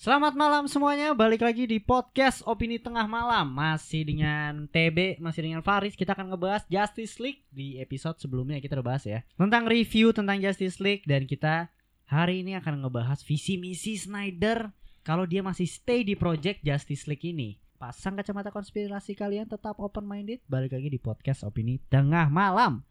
Selamat malam semuanya, balik lagi di podcast Opini Tengah Malam. Masih dengan TB, masih dengan Faris. Kita akan ngebahas Justice League Di episode sebelumnya kita udah bahas ya. Tentang review tentang Justice League. Dan kita hari ini akan ngebahas visi misi Snyder Kalau dia masih stay di project Justice League ini. Pasang kacamata konspirasi kalian tetap open minded Balik lagi di podcast Opini Tengah Malam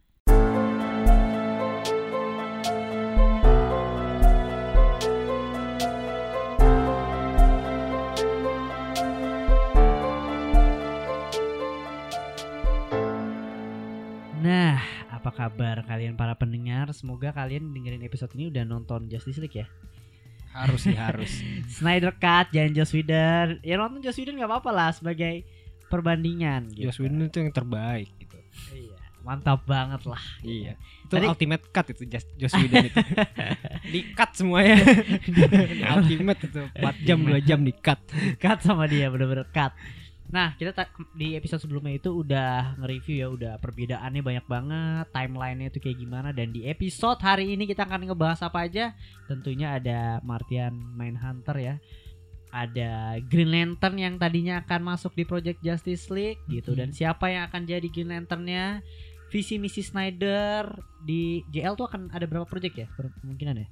apa kabar kalian para pendengar? Semoga kalian dengerin episode ini udah nonton Justice League ya. Harus sih harus. Snyder Cut, jangan Joss Whedon. Ya nonton Joss Whedon nggak apa-apa lah sebagai perbandingan. Gitu. Joss Whedon itu yang terbaik gitu. Iya, mantap banget lah. Iya. Itu Tadi- ultimate cut itu Joss, Joss Whedon itu. di cut semuanya. ultimate itu 4 jam 2 jam di cut. cut sama dia bener-bener cut. Nah, kita ta- di episode sebelumnya itu udah nge-review ya, udah perbedaannya banyak banget, timelinenya itu kayak gimana dan di episode hari ini kita akan ngebahas apa aja. Tentunya ada Martian Mindhunter ya. Ada Green Lantern yang tadinya akan masuk di Project Justice League gitu dan siapa yang akan jadi Green Lanternnya visi misi Snyder di JL tuh akan ada berapa project ya kemungkinan ya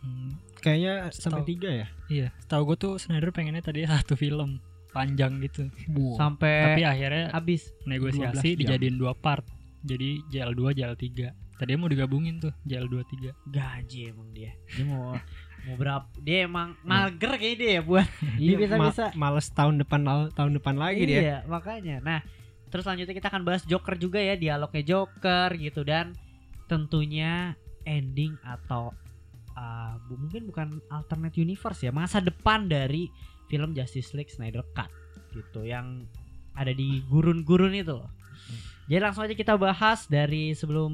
Hmm, Kayaknya sampai 3 ya. iya, tahu gue tuh Snyder pengennya tadi satu film panjang gitu. sampai Tapi akhirnya habis negosiasi 12 jam. dijadiin dua part. Jadi JL2, JL3. Tadinya mau digabungin tuh JL2 3. gaji emang dia dia mau mau berapa dia emang mager kayaknya dia ya buat Iya, bisa-bisa. ma- males tahun depan tahun depan lagi dia. iya makanya nah terus selanjutnya kita akan bahas Joker juga ya dialognya Joker gitu dan tentunya ending atau uh, mungkin bukan alternate universe ya masa depan dari film Justice League Snyder Cut gitu yang ada di gurun-gurun itu loh. Jadi langsung aja kita bahas dari sebelum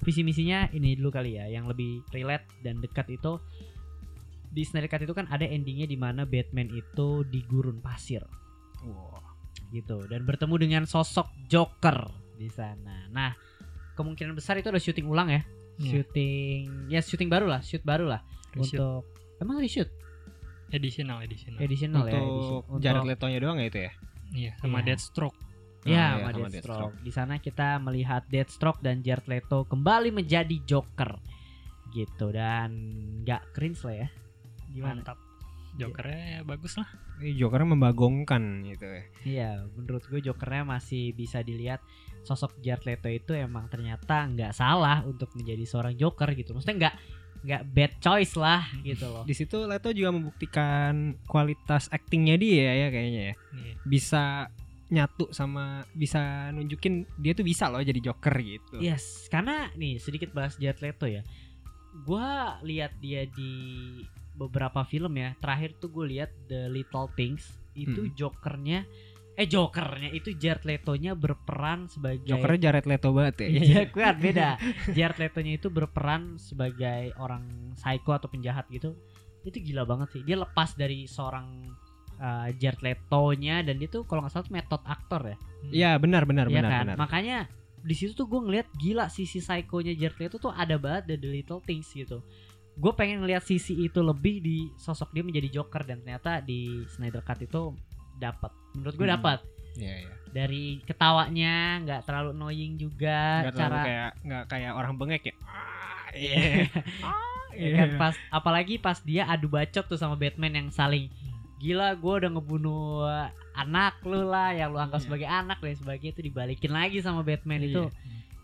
visi misinya ini dulu kali ya yang lebih relate dan dekat itu di Snyder Cut itu kan ada endingnya di mana Batman itu di gurun pasir Wah. gitu dan bertemu dengan sosok Joker di sana. Nah kemungkinan besar itu ada syuting ulang ya, Iya. syuting ya syuting baru lah, shoot baru lah Reshoot. untuk emang reshoot Additional, additional. additional ya Untuk edition. Jared Untuk- Leto-nya doang ya itu ya. Iya, sama Iya. Deathstroke. Ya, Ah, iya, sama sama Deathstroke. Di sana kita melihat Deathstroke dan Jared Leto kembali menjadi Joker. Gitu dan nggak cringe lah ya. Gimana? Mantap. Jokernya ya bagus lah. Ini Jokernya membagongkan gitu ya. Iya, menurut gue Jokernya masih bisa dilihat sosok Jared Leto itu emang ternyata nggak salah untuk menjadi seorang Joker gitu. Maksudnya nggak nggak bad choice lah gitu loh. Di situ Leto juga membuktikan kualitas aktingnya dia ya kayaknya ya. Iya. Bisa nyatu sama bisa nunjukin dia tuh bisa loh jadi Joker gitu. Yes, karena nih sedikit bahas Jared Leto ya. Gua lihat dia di beberapa film ya. Terakhir tuh gue lihat The Little Things itu Hmm. Jokernya eh Jokernya itu Jared Leto-nya berperan sebagai Jokernya Jared Leto banget ya. Iya, kuat beda. Jared Leto-nya itu berperan sebagai orang psycho atau penjahat gitu. Itu gila banget sih. Dia lepas dari seorang uh, Jared Leto-nya dan dia tuh kalau nggak salah metode aktor ya. Iya benar benar Iya benar kan? benar. Makanya di situ tuh gue ngeliat gila sisi psycho-nya Jared Leto tuh ada banget dari The Little Things gitu. Gue pengen ngeliat sisi itu lebih di sosok dia menjadi Joker dan ternyata di Snyder Cut itu dapat. Menurut gue Hmm. dapat. Iya iya. Dari ketawanya nggak terlalu annoying juga terlalu cara kayak nggak kayak orang bengek ya. Ah, Iya. Ya kan pas apalagi pas dia adu bacot tuh sama Batman yang saling gila gue udah ngebunuh anak lu lah yang lu anggap Iya. sebagai anak dan sebagainya itu dibalikin lagi sama Batman Iya. itu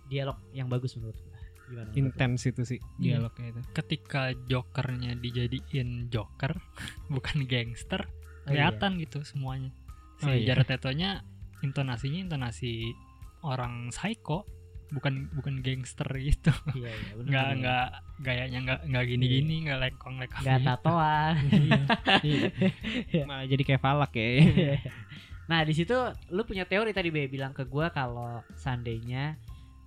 dialog yang bagus menurut gue gimana? Intens itu sih Iya. dialognya itu. Ketika Jokernya dijadiin Joker, bukan gangster, Oh, iya. kelihatan gitu semuanya. Si Oh, iya. Jared Leto-nya intonasinya intonasi orang psycho, bukan bukan gangster gitu. iya iya bener, nggak bener. nggak gayanya nggak nggak gini gini nggak lekong lekong nggak tatoan Iya. Malah jadi kayak Falak ya. nah di situ lu punya teori tadi be bilang ke gua kalau seandainya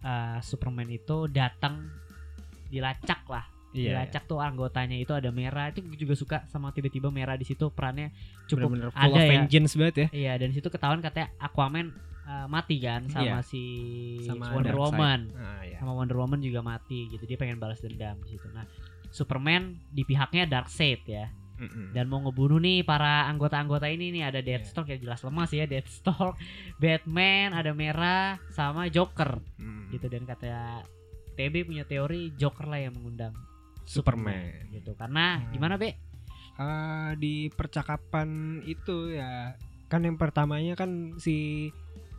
uh, Superman itu datang dilacak lah Iya. dilacak tuh anggotanya itu ada merah itu gue juga suka sama tiba-tiba merah di situ perannya cukup Bener-bener full ada of ya. vengeance banget ya. iya dan situ ketahuan katanya Aquaman uh, mati kan sama Iya. si Sama Wonder Darkseid. Woman Ah, iya. sama Wonder Woman juga mati gitu dia pengen balas dendam di situ nah Superman di pihaknya Darkseid ya Mm-mm. dan mau ngebunuh nih para anggota-anggota ini nih ada Iya. Deathstroke ya jelas lemas ya Deathstroke, Batman, ada Merah sama Joker Mm. gitu dan kata TB punya teori Joker lah yang mengundang Superman. gitu karena Hmm. gimana be? Eh, di percakapan itu ya kan yang pertamanya kan si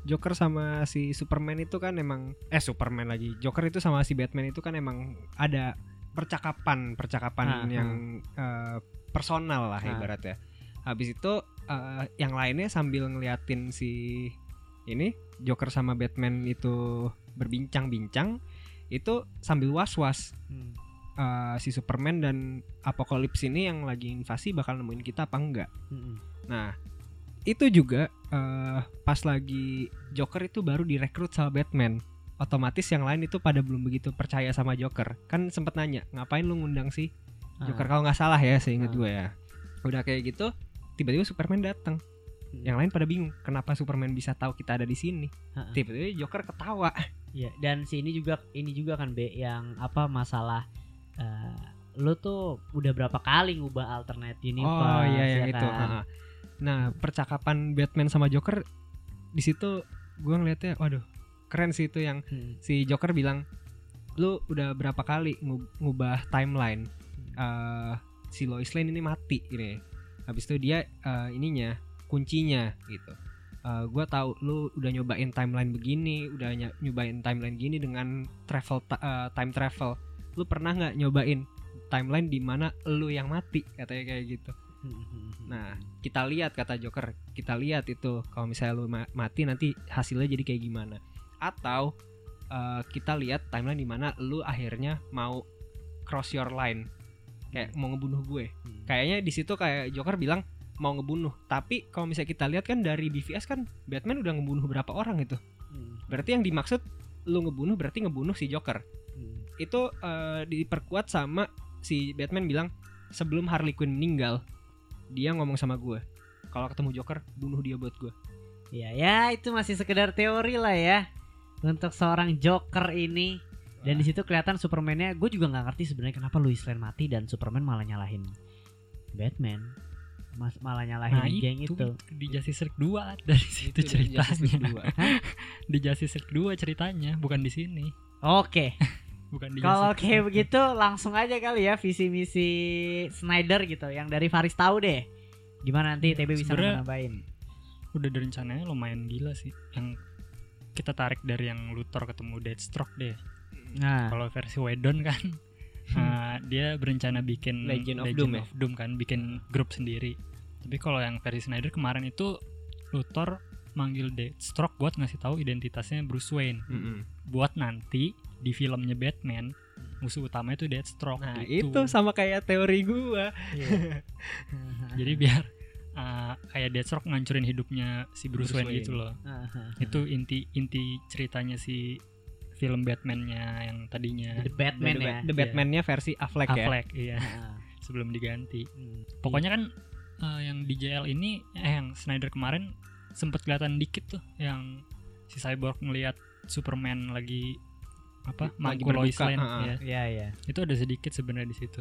Joker sama si Superman itu kan emang eh Superman lagi Joker itu sama si Batman itu kan emang ada percakapan percakapan Ah, yang eh, personal lah Ah. ibaratnya habis itu eh, yang lainnya sambil ngeliatin si ini Joker sama Batman itu berbincang-bincang itu sambil was-was Hmm. Eh, si Superman dan Apokalips ini yang lagi invasi bakal nemuin kita apa enggak. Mm-mm. Nah, itu juga eh, pas lagi Joker itu baru direkrut sama Batman. Otomatis yang lain itu pada belum begitu percaya sama Joker. Kan sempet nanya, ngapain lu ngundang si Joker Ah. kalau nggak salah ya, seingat Ah. gue ya. Udah kayak gitu, tiba-tiba Superman datang. Hmm. Yang lain pada bingung, kenapa Superman bisa tahu kita ada di sini? Tiba-tiba Joker ketawa. Iya, dan si ini juga ini juga kan Be yang apa masalah eh lu tuh udah berapa kali ngubah alternate universe Oh iya yang ya itu. kan? ha-ha. Nah percakapan Batman sama Joker di situ gue ngeliatnya, waduh keren sih itu yang Hmm. si Joker bilang, lu udah berapa kali ngub- ngubah timeline Eh, si Lois Lane ini mati ini. Habis itu dia eh, ininya kuncinya gitu. Eh gue tahu lu udah nyobain timeline begini, udah ny- nyobain timeline gini dengan travel eh, time travel. Lu pernah nggak nyobain timeline di mana lu yang mati katanya kayak gitu. Nah, kita lihat kata Joker, kita lihat itu kalau misalnya lu ma- mati nanti hasilnya jadi kayak gimana. Atau eh, kita lihat timeline di mana lu akhirnya mau cross your line, kayak mau ngebunuh gue. Hmm. Kayaknya di situ kayak Joker bilang mau ngebunuh. Tapi kalau misalnya kita lihat kan dari BVS kan Batman udah ngebunuh berapa orang itu. Hmm. Berarti yang dimaksud lu ngebunuh berarti ngebunuh si Joker. Hmm. Itu eh, diperkuat sama si Batman bilang sebelum Harley Quinn meninggal dia ngomong sama gue kalau ketemu Joker bunuh dia buat gue Ya, ya itu masih sekedar teori lah ya untuk seorang Joker ini. Dan di situ kelihatan Superman-nya, gue juga nggak ngerti sebenarnya kenapa Lois Lane mati dan Superman malah nyalahin Batman, Mas malah nyalahin Nah geng itu, itu. di Justice League 2 dari situ dari Justice League ceritanya. 2. Hah? di Justice League 2 ceritanya, bukan di sini. Oke, Bukan di kalau kayak begitu langsung aja kali ya visi misi Snyder gitu, yang dari Faris tahu deh. Gimana nanti Ya, TB bisa nambahin? udah rencananya lumayan gila sih. Yang kita tarik dari yang Luthor ketemu Deathstroke deh. Nah, Kalau versi Wedon kan eh, dia berencana bikin Legend of Doom ya? Doom kan, bikin grup sendiri. Tapi kalau yang versi Snyder kemarin itu Luthor manggil Deathstroke buat ngasih tahu identitasnya Bruce Wayne. Mm-mm. Buat nanti di filmnya Batman musuh utama itu Deathstroke. nah gitu. itu sama kayak teori gue Jadi biar uh, kayak Deathstroke ngancurin hidupnya si Bruce, Bruce Wayne, Wayne. gitu loh. Aha. Itu inti inti ceritanya si film Batman-nya yang tadinya The Batman The, ya. The Batman-nya versi Affleck, ya Affleck iya Ah, sebelum diganti. hmm. Pokoknya kan uh, yang di JL ini eh yang Snyder kemarin sempet kelihatan dikit tuh yang si Cyborg ngelihat Superman lagi apa mangku Lois Lane uh-uh. ya. Iya, iya. Itu ada sedikit sebenarnya di situ.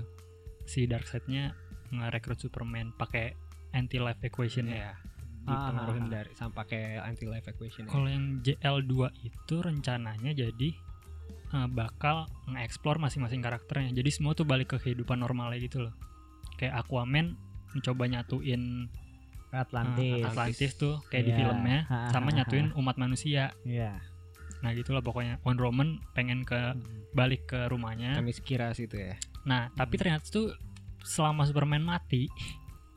Si Darkseid-nya ngerekrut Superman pakai anti life equation ya. Iya. dipengaruhin Ah. dari sama pakai anti life equation ya. Kalau yang JL2 itu rencananya jadi eh, bakal nge-explore masing-masing karakternya. Jadi semua tuh balik ke kehidupan normalnya gitu loh. Kayak Aquaman mencoba nyatuin Atlantis. Atlantis tuh kayak di Iya. filmnya sama nyatuin umat manusia. Iya. Nah, gitulah pokoknya. Wonder Woman pengen ke Hmm. balik ke rumahnya. Kami sekira situ ya. Nah, tapi Hmm. ternyata tuh selama Superman mati,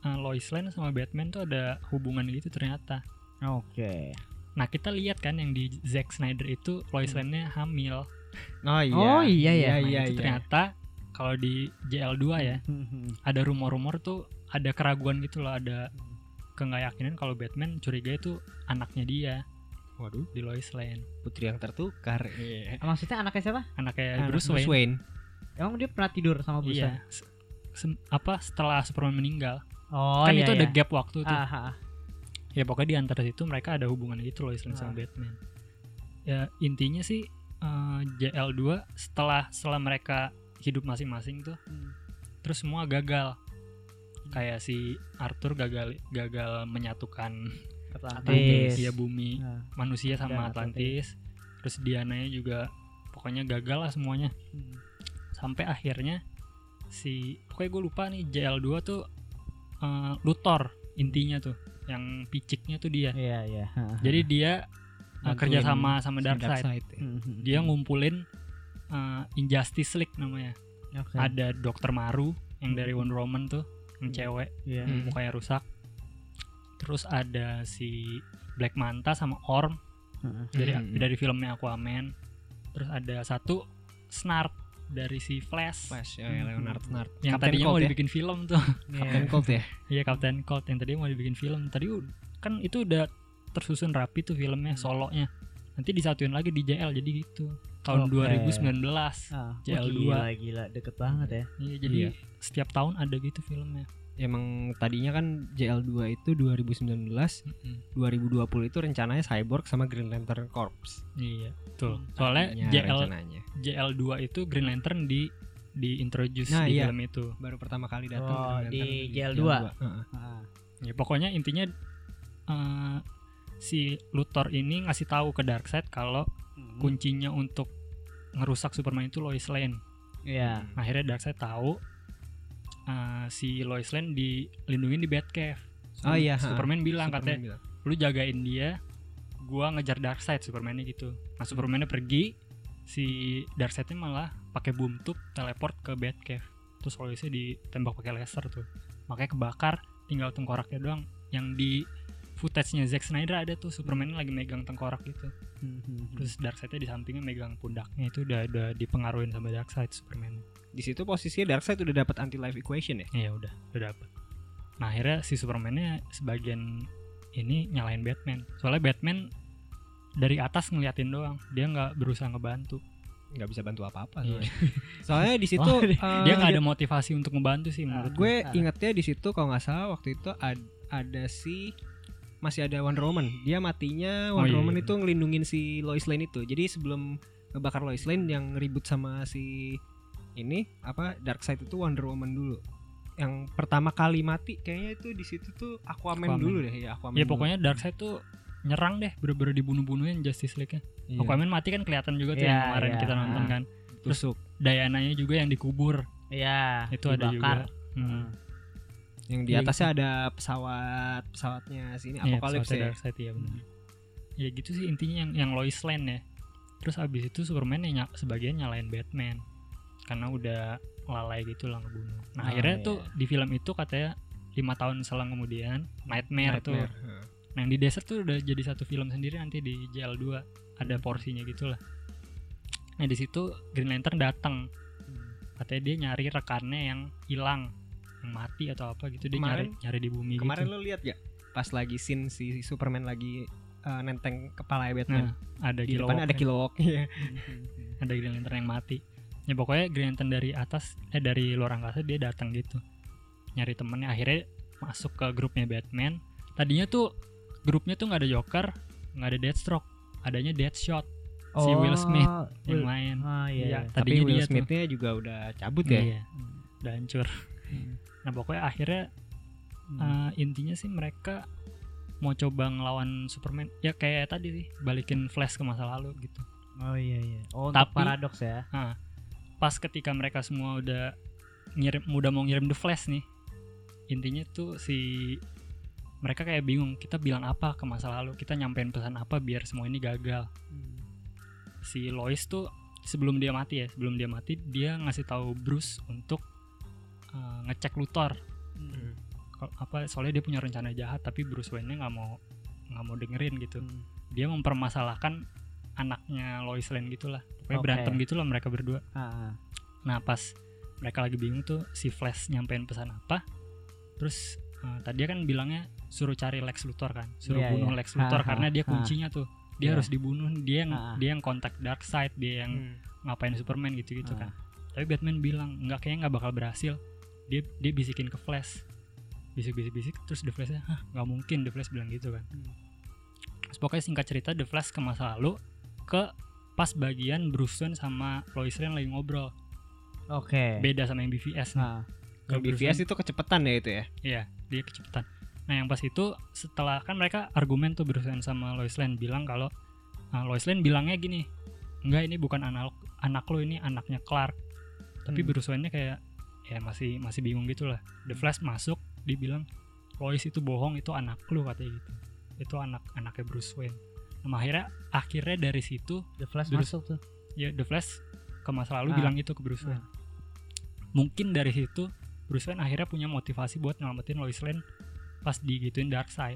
eh, Lois Lane sama Batman tuh ada hubungan gitu ternyata. Oke. Nah, kita lihat kan yang di Zack Snyder itu Lois Hmm. Lane-nya hamil. Oh iya. Oh, iya, ya. Iya Nah, iya itu iya. ternyata kalau di JL2 ya, Hmm. ada rumor-rumor tuh ada keraguan gitu loh, ada Hmm. keyakinan kalau Batman curiga itu anaknya dia Waduh, di Lois Lane. putri yang tertukar. Iya. Maksudnya anaknya siapa? Anaknya Anak Bruce, Wayne. Emang dia pernah tidur sama Bruce. Se- se- apa setelah Superman meninggal? Oh kan iya, itu ada iya. gap waktu tuh. Aha. Ya pokoknya di antara situ mereka ada hubungan gitu Lois Lane sama Ah. Batman. Ya intinya sih eh, JL2 setelah setelah mereka hidup masing-masing tuh Hmm. terus semua gagal. kayak si Arthur gagal gagal menyatukan Atlantis. ya bumi Nah, manusia sama Dan Atlantis. Terus Diananya juga pokoknya gagal lah semuanya. hmm. Sampai akhirnya si pokoknya gue lupa nih JL2 tuh eh, Luthor intinya tuh yang piciknya tuh dia. Iya, iya. Jadi dia Bantuin kerja sama sama Darkseid. Darkseid, ya. Hmm, Dia ngumpulin eh, Injustice League namanya. Oke. Ada Dokter Maru yang dari Wonder Woman tuh, yang Hmm. cewek, Iya. Hmm. mukanya rusak. Terus ada si Black Manta sama Orm Heeh. dari Hmm. dari filmnya Aquaman. Terus ada satu Snart dari si Flash, Flash ya, Hmm. Leonard Snart. yang Captain tadinya Cold mau ya. dibikin film tuh. Captain Iya. Cold ya. Iya Captain Cold yang tadi mau dibikin film. Tadi kan itu udah tersusun rapi tuh filmnya, solonya. Nanti disatuin lagi di JL jadi gitu. Tahun Oke. 2019. Ah, JL2. Gila, gila, deket banget ya. Iya, jadi Iya. setiap tahun ada gitu filmnya. Emang tadinya kan JL2 itu 2019, Mm-mm. 2020 itu rencananya Cyborg sama Green Lantern Corps. Iya, betul. Hmm, Soalnya Tadinya JL rencananya. JL2 itu Green Lantern di di introduce Nah, di iya. film itu. baru pertama kali datang Oh, Green di Lantern JL2. Heeh. Ah. Ya pokoknya intinya eh, si Luthor ini ngasih tahu ke Darkseid kalau Hmm. kuncinya untuk ngerusak Superman itu Lois Lane. Iya. Akhirnya Darkseid tahu eh, si Lois Lane dilindungin di Batcave. Oh iya, ha. Superman bilang Superman katanya, bilang. lu jagain dia, gua ngejar Darkseid Supermannya gitu. Nah Supermannya pergi, si Darkseidnya malah pakai boom tube teleport ke Batcave. Terus Loisnya ditembak pakai laser tuh, makanya kebakar, tinggal tengkoraknya doang. Yang di footage-nya Zack Snyder ada tuh Superman lagi megang tengkorak gitu. Hmm, hmm, hmm. Terus Darkseidnya di sampingnya megang pundaknya itu udah udah dipengaruhin sama Darkseid Superman. Di situ posisinya Darkseid udah dapat anti life equation ya. Iya udah, udah dapet. Nah akhirnya si Supermannya sebagian ini nyalain Batman. Soalnya Batman dari atas ngeliatin doang, dia nggak berusaha ngebantu. nggak bisa bantu apa-apa Iya. soalnya. soalnya di situ Oh, eh, dia nggak ada motivasi untuk ngebantu sih menurut gue Ah. ingetnya di situ kalau nggak salah waktu itu ad- ada si masih ada Wonder Woman dia matinya Oh, Wonder iya, Woman iya. itu ngelindungin si Lois Lane itu jadi sebelum ngebakar Lois Lane yang ribut sama si ini apa Darkseid itu Wonder Woman dulu yang pertama kali mati kayaknya itu di situ tuh Aquaman, Aquaman. dulu deh ya Aquaman Ya dulu. pokoknya Darkseid tuh nyerang deh, bener-bener dibunuh-bunuhin Justice League-nya. Iya, Aquaman mati kan kelihatan juga tuh Iya, yang kemarin iya. kita nonton kan. tusuk Diana-nya juga yang dikubur, Iya. itu ada juga. dibakar. Hmm. Yang di Iya, atasnya ada pesawat pesawatnya sini Iya, Apokalips pesawatnya ya Darkseid ya benar. Ya gitu sih intinya yang yang Lois Lane ya. Terus abis itu Superman yang sebagian nyalain Batman karena udah lalai gitu lah ngebunuh. Nah Oh, akhirnya iya. tuh di film itu katanya lima tahun selang kemudian Nightmare, tuh. Nightmare. Heeh. Nah yang di desert tuh udah jadi satu film sendiri nanti di JL2 ada porsinya gitulah. Nah di situ Green Lantern datang katanya dia nyari rekannya yang hilang mati atau apa gitu dia nyari Kemarin- nyari di bumi Kemarin gitu. lo lihat gak pas lagi scene si Superman lagi eh, nenteng kepala Batman. Nah, ada di depan ada. Kilowog. Iya. ada Green Lantern yang mati ya pokoknya Green Lantern dari atas eh dari luar angkasa dia datang gitu nyari temennya akhirnya masuk ke grupnya Batman tadinya tuh grupnya tuh nggak ada Joker nggak ada Deathstroke adanya Deathshot Si Will Smith yang main Oh iya. Iya. Tapi Will tuh. Smith-nya juga udah cabut ya. iya udah hancur Hmm. nah pokoknya akhirnya eh, intinya sih mereka mau coba ngelawan Superman ya kayak tadi sih balikin Flash ke masa lalu gitu Oh iya iya. Oh, Tapi- paradoks ya. pas ketika mereka semua udah ngirim udah mau ngirim The Flash nih intinya tuh si mereka kayak bingung kita bilang apa ke masa lalu kita nyampein pesan apa biar semua ini gagal si Lois tuh sebelum dia mati ya sebelum dia mati dia ngasih tahu Bruce untuk uh, ngecek Luthor Hmm. Kal- apa soalnya dia punya rencana jahat tapi Bruce Wayne-nya nggak mau nggak mau dengerin gitu Hmm. dia mempermasalahkan anaknya Lois Lane gitulah pokoknya Oke. berantem gitulah mereka berdua Ah, ah. Nah pas mereka lagi bingung tuh si Flash nyampein pesan apa Terus eh, tadi kan bilangnya suruh cari Lex Luthor kan Suruh Iya, bunuh iya. Lex Luthor Ha, karena ha, dia ha. kuncinya tuh Dia Iya. harus dibunuh Dia yang Ha, dia yang kontak Darkseid Dia yang Hmm. ngapain Superman gitu-gitu Ah. kan Tapi Batman bilang nggak kayaknya nggak bakal berhasil Dia dia bisikin ke Flash Bisik-bisik-bisik terus The Flash Hah nggak mungkin The Flash bilang gitu kan Hmm. Terus pokoknya singkat cerita The Flash ke masa lalu Ke pas bagian Bruce Wayne sama Lois Lane lagi ngobrol Oke. Beda sama yang BVS nih Ah, ke BVS Wayne. itu kecepatan ya itu ya. Iya, dia kecepatan. Nah, yang pas itu setelah kan mereka argumen tuh Bruce Wayne sama Lois Lane bilang kalau ah, Lois Lane bilangnya gini, enggak ini bukan anak anak lo ini anaknya Clark. Tapi Hmm. Bruce Wayne-nya kayak ya masih masih bingung gitu lah. The Flash masuk, dibilang Lois itu bohong, itu anak lo katanya gitu. Itu anak anaknya Bruce Wayne. Nah, akhirnya akhirnya dari situ The Flash Terus- masuk tuh. ya The Flash ke masa lalu Ah. bilang itu ke Bruce Wayne. Mungkin dari situ Bruce Wayne akhirnya punya motivasi buat nyelamatin Lois Lane pas digituin Darkseid.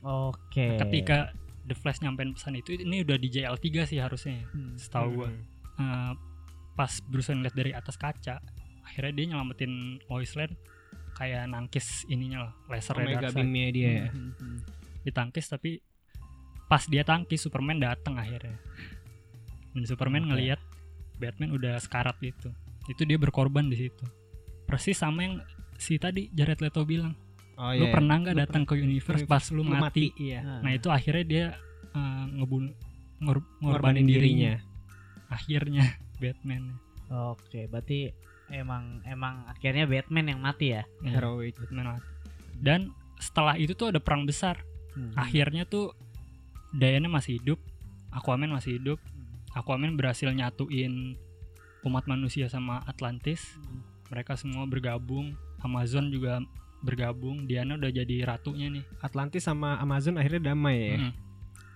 Oke. Ketika The Flash nyampein pesan itu ini udah di JL3 sih harusnya. Hmm. Setahu gua. Hmm. Eh, pas Bruce Wayne lihat dari atas kaca, akhirnya dia nyelamatin Lois Lane kayak nangkis ininya lah, lasernya Omega beamnya dia ya. Hmm, hmm, hmm. Ditangkis tapi pas dia tangkis Superman datang akhirnya. Dan Superman Oke. ngelihat Batman udah sekarat gitu. Itu dia berkorban di situ. Persis sama yang si tadi Jared Leto bilang. Oh lu iya. pernah nggak datang ke universe pas lu, Lu mati? Iya. Nah, Nah itu akhirnya dia uh, ngebun ngor- Ngorbanin ngorbanin dirinya. dirinya. Akhirnya Batman. Oke, berarti emang emang akhirnya Batman yang mati ya. Ya, Heroic. Batman mati. Dan setelah itu tuh ada perang besar. Hmm. Akhirnya tuh Diana masih hidup, Aquaman masih hidup. Aquaman berhasil nyatuin umat manusia sama Atlantis. Hmm. Mereka semua bergabung. Amazon juga bergabung. Diana udah jadi ratunya nih. Atlantis sama Amazon akhirnya damai ya. Mm.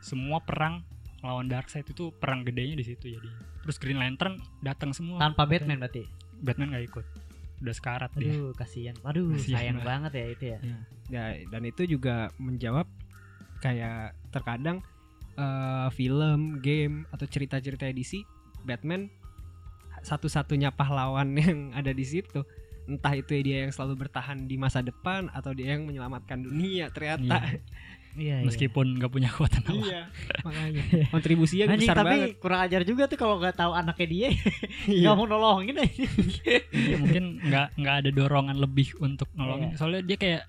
Semua perang lawan Darkseid itu perang gedenya di situ jadi. Terus Green Lantern datang semua. Tanpa Batman berarti. Batman nggak ikut. Udah sekarat dia. Aduh, kasihan. Aduh, Kasihan sayang banget. banget ya itu ya. Ya, dan itu juga menjawab kayak terkadang eh, film, game atau cerita-cerita DC Batman satu-satunya pahlawan yang ada di situ. Entah itu dia yang selalu bertahan di masa depan atau dia yang menyelamatkan dunia ternyata. Iya, iya. Meskipun nggak punya kekuatan apa. Iya, makanya kontribusinya Anjing, besar tapi banget. kurang ajar juga tuh kalau nggak tahu anaknya dia Iya. nggak mau nolongin aja. Iya, mungkin nggak nggak ada dorongan lebih untuk nolongin. Iya. Soalnya dia kayak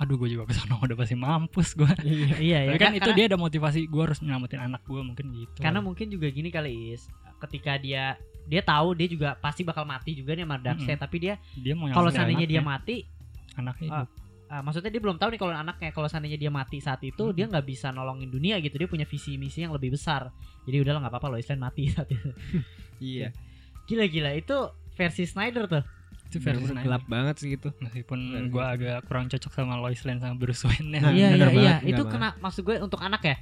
aduh gue juga ke sana udah pasti mampus gue. Iya. iya, ya. Tapi kan Ka- itu karena, dia ada motivasi gue harus nyelamatin anak gue mungkin gitu. karena mungkin juga gini kali is. Ketika dia dia tahu dia juga pasti bakal mati juga nih sama Darkseid, tapi dia dia mau kalau seandainya dia mati, anaknya hidup. Ah, maksudnya dia belum tahu nih kalau anaknya kalau seandainya dia mati saat itu Hmm. dia nggak bisa nolongin dunia gitu. Dia punya visi misi yang lebih besar. Jadi udahlah nggak apa-apa Lois Lane mati saat itu. Iya. Gila-gila itu versi Snyder tuh. itu versi Snyder. gelap banget sih itu. Meskipun gue agak kurang cocok sama Lois Lane sama Bruce Wayne Nah, Iya bener iya iya. banget, Itu kena maksud gue untuk anak ya.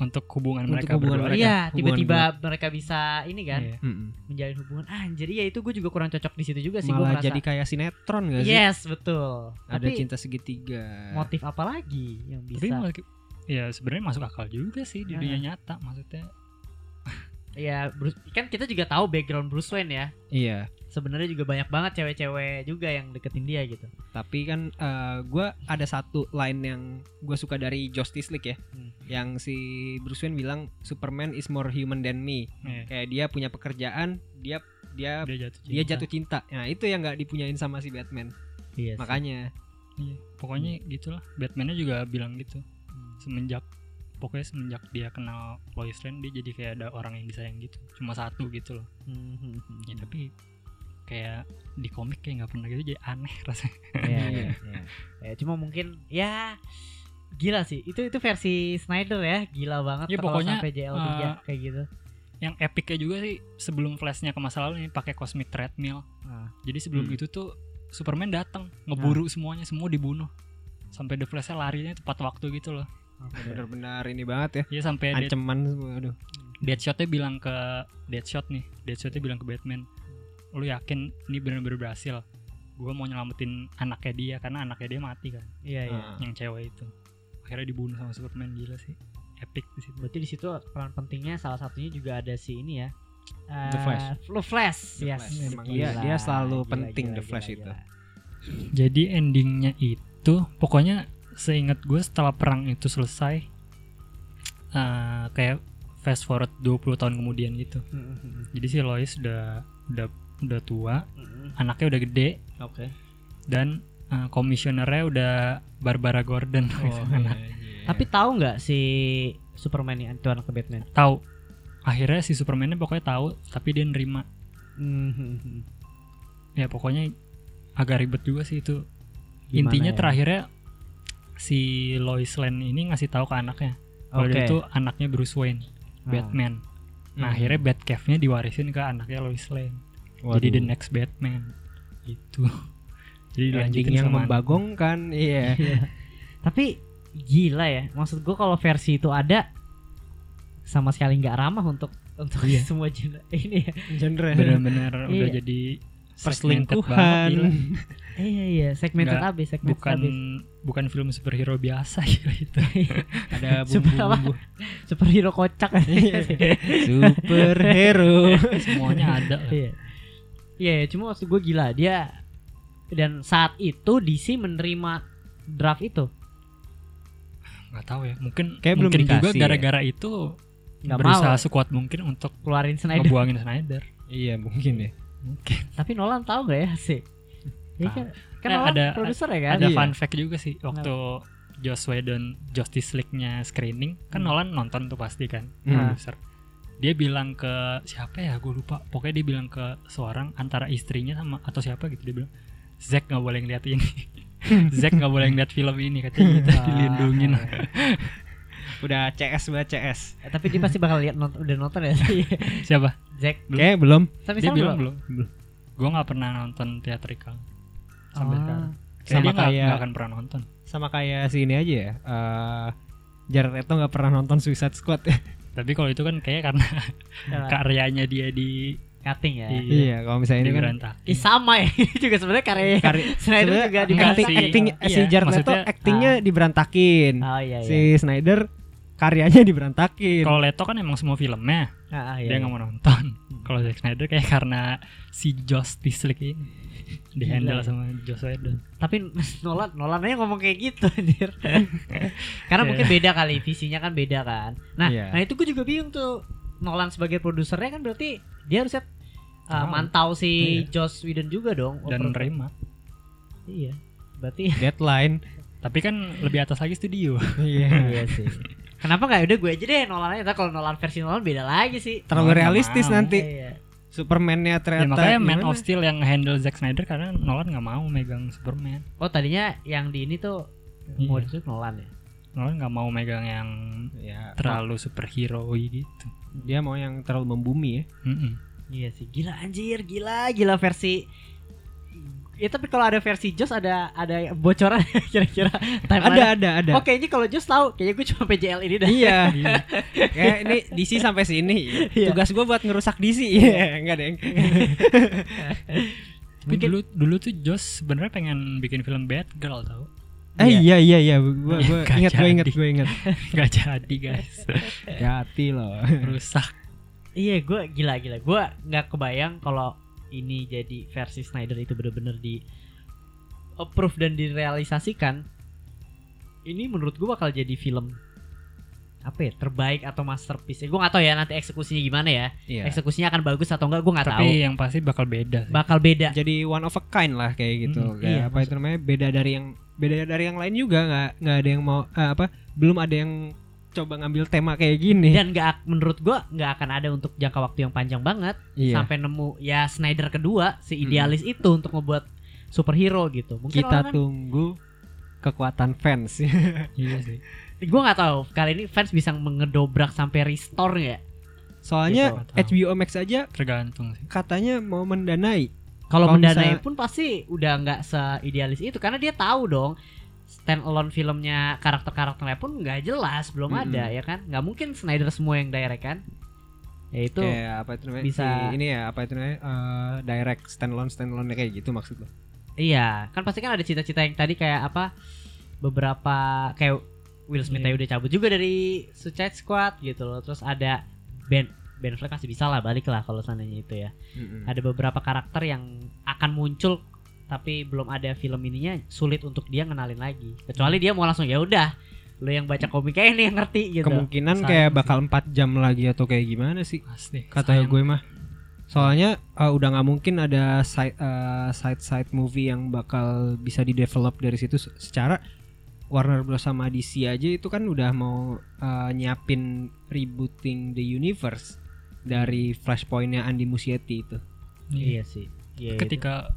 Untuk hubungan Untuk mereka hubungan berdua. mereka. Iya, hubungan tiba-tiba mereka bisa ini kan Iya. Mm-mm. menjalin hubungan. Anjir, iya itu gue juga kurang cocok di situ juga sih gue Malah jadi kayak sinetron gak sih? Yes, betul. Ada Tapi cinta segitiga. motif apa lagi yang Tapi bisa? malah- ya sebenarnya masuk akal juga sih di Ya. dunia nyata maksudnya. Ya, Bruce, kan kita juga tahu background Bruce Wayne ya. Iya. Sebenarnya juga banyak banget cewek-cewek juga yang deketin dia gitu. Tapi kan eh, gua ada satu line yang gue suka dari Justice League ya, Hmm. yang si Bruce Wayne bilang Superman is more human than me. Iya. Kayak dia punya pekerjaan, dia dia dia jatuh cinta. dia jatuh cinta. Nah itu yang nggak dipunyain sama si Batman. Iya. sih. Makanya Iya, pokoknya gitulah. Batman-nya juga bilang gitu. Hmm. Semenjak pokoknya semenjak dia kenal Lois Lane dia jadi kayak ada orang yang disayang gitu. Cuma satu gitu loh. Hmm, hmm, hmm. Ya tapi kayak di komik kayak nggak pernah gitu jadi aneh rasanya. Iya, iya, iya. Ya, cuma mungkin ya gila sih. Itu itu versi Snyder ya, gila banget Ya, kalau pokoknya, sampai JL3 eh, kayak gitu. Yang epicnya juga sih sebelum flashnya ke masa lalu ini pakai cosmic treadmill. Ah. Jadi sebelum Hmm. itu tuh Superman datang ngeburu semuanya, semua dibunuh. Sampai The Flash-nya larinya tepat waktu gitu loh. benar-benar ini banget ya. Iya sampai Dead, Ancaman semua. Aduh. Deadshot-nya bilang ke Deadshot nih. Deadshot-nya bilang ke Batman, "Lu yakin ini benar-benar berhasil? Gua mau nyelamatin anaknya dia karena anaknya dia mati kan, Iya, iya. Ah. yang cewek itu." Akhirnya dibunuh sama Superman gila sih. Epic di situ. Berarti di situ peran pentingnya salah satunya juga ada si ini ya. The Eh, Flash. The Flash, The yes. Flash. Emang Gila, dia- dia selalu gila, penting, gila, The Flash gila, itu. gila. Jadi endingnya itu pokoknya seingat gue setelah perang itu selesai eh, kayak fast forward 20 tahun kemudian gitu. Hmm, hmm, hmm. Jadi si Lois udah udah udah tua, Hmm, anaknya udah gede Oke. dan eh, komisionernya udah Barbara Gordon. Oh, iya, iya. Tapi tahu nggak si Superman ini itu anak ke Batman? tahu akhirnya si Superman pokoknya tahu tapi dia nerima Hmm, hmm, hmm. ya pokoknya agak ribet juga sih itu. Gimana Intinya ya? terakhirnya si Lois Lane ini ngasih tahu ke anaknya kalau dia itu anaknya Bruce Wayne, Ah. Batman. Nah, Hmm. akhirnya Batcave-nya diwarisin ke anaknya Lois Lane. Jadi the next Batman. Itu. Jadi ending dilanjutin yang sama membagongkan iya Iya. Tapi gila ya. Maksud gue kalau versi itu ada sama sekali nggak ramah untuk untuk Iya. semua genre ini ya. genre benar-benar udah Iya. jadi segmented perselingkuhan. Iya iya, segmented Nggak, abis, segmented bukan abis. bukan film superhero biasa gila itu. ada Super apa? bumbu-bumbu Superhero kocak Iya. superhero Semuanya ada lah. Iya. Iya, ya, cuma maksud gue gila dia dan saat itu DC menerima draft itu nggak tahu ya mungkin Kayak belum mungkin juga ya. gara-gara itu nggak berusaha mau sekuat mungkin untuk keluarin Snyder. ngebuangin Snyder iya mungkin ya mungkin Tapi Nolan tahu nggak ya sih? Iya kan, kan Eh, Nolan ada- produser ya kan? ada Iya. fun fact juga sih waktu Joss Whedon Justice League-nya screening kan Hmm. Nolan nonton tuh pasti kan Hmm. produser dia bilang ke siapa ya? Gue lupa. Pokoknya dia bilang ke seorang antara istrinya sama atau siapa gitu. Dia bilang Zack nggak boleh ngeliat ini. Zack nggak boleh ngeliat film ini katanya gitu. Ah. dilindungin. udah CS buat CS Eh, Tapi dia pasti bakal lihat nonton, udah nonton ya? Sih. siapa? Zack. kayak belum. Tapi dia bilang belum. belum. Gue nggak pernah nonton teatrikal sampai Ah. sekarang. Sama Kayak nggak- kayak- nggak akan pernah nonton. sama kayak si ini aja ya eh Jared Leto nggak pernah nonton Suicide Squad tapi kalau itu kan kayak karena Karena karyanya dia di cutting ya. Iya. iya kalau misalnya ini kan. Ih, sama ya. Ini juga sebenarnya karya Kari- Snyder juga diberantakin. sih. acting Iya, si Jared Leto actingnya diberantakin Oh iya iya. si Snyder karyanya diberantakin kalau Leto kan emang semua filmnya Ah, ah, dia iya. nggak mau nonton kalau Zack Snyder kayak karena si Justice League ini di Gila handle ya. sama Joss Whedon Tapi Nolan Nolan aja ngomong kayak gitu anjir. Karena mungkin beda kali visinya kan beda kan. Nah, Iya. nah itu gue juga bingung tuh. Nolan sebagai produsernya kan berarti dia harusnya uh, Tahu. mantau si Iya. Joss Whedon juga dong. dan nerima Iya. Berarti deadline tapi kan lebih atas lagi studio iya iya sih. Kenapa nggak udah gue aja deh Nolan aja. Kalau Nolan versi Nolan beda lagi sih. terlalu Nggak realistis nanti Iya. Superman-nya ya, ternyata makanya Man gimana? of Steel yang handle Zack Snyder karena Nolan nggak mau megang Superman Oh tadinya yang di ini tuh mau Iya. disebut Nolan ya. Nolan nggak mau megang yang ya terlalu superhero gitu dia mau yang terlalu membumi ya Mm-mm. Iya sih, gila anjir, gila, gila versi. Ya tapi kalau ada versi Joss ada ada bocoran kira-kira timeline. ada ada ada Oh kayaknya kalau Joss tahu, kayaknya gue cuma PJL ini dah. iya Iya. kayak ini DC sampai sini Iya. tugas gue buat ngerusak DC iya enggak deh Tapi Mungkin- dulu dulu tuh Joss sebenarnya pengen bikin film Batgirl tau eh Iya. iya iya iya gue gue Nggak inget gue inget jadi. gue inget nggak jadi guys hati loh rusak Iya, gue gila gila. Gue nggak kebayang kalau ini jadi versi Snyder itu bener-bener di approve dan direalisasikan. Ini menurut gue bakal jadi film apa ya terbaik atau masterpiece. Gue nggak tahu ya nanti eksekusinya gimana ya. iya Eksekusinya akan bagus atau enggak gue nggak tahu. tapi yang pasti bakal beda sih. Bakal beda. jadi one of a kind lah kayak gitu Hmm, kayak iya, apa itu namanya beda dari yang beda dari yang lain juga nggak nggak ada yang mau eh, apa belum ada yang coba ngambil tema kayak gini. Dan nggak menurut gua nggak akan ada untuk jangka waktu yang panjang banget iya. sampai nemu ya Snyder kedua si idealis itu untuk ngebuat superhero gitu. Mungkin kita orang kan, tunggu kekuatan fans. Iya sih. Gua nggak tahu kali ini fans bisa mengedobrak sampai restore nggak? Soalnya Gitu. HBO Max aja tergantung sih. katanya mau mendanai. Kalau Kalau mendanai misalnya- pun pasti udah nggak seidealis itu karena dia tahu dong stand alone filmnya karakter-karakternya pun nggak jelas belum Mm-mm. ada ya kan? Nggak mungkin Snyder semua yang direct kan? Ya itu kayak apa itu namanya? bisa- si- ini ya apa itu namanya? Eh, direct standalone standalone kayak gitu maksud lo Iya, kan pasti kan ada cita-cita yang tadi kayak apa beberapa kayak Will Smith tadi udah cabut juga dari Suicide Squad gitu loh. Terus ada Ben Ben Affleck masih bisa lah balik lah kalau seandainya itu ya. Ada beberapa karakter yang akan muncul tapi belum ada film ininya sulit untuk dia ngenalin lagi. Kecuali dia mau langsung ya udah lo yang baca komiknya ini yang ngerti gitu. kemungkinan Sayang kayak sih. bakal 4 jam lagi atau kayak gimana sih pasti kata Sayang. gue mah soalnya eh, udah nggak mungkin ada side eh, side side movie yang bakal bisa di develop dari situ Se- secara Warner Bros sama DC aja itu kan udah mau eh, nyiapin rebooting the universe dari Flashpointnya Andy Muschietti itu Iya sih. Iya, ketika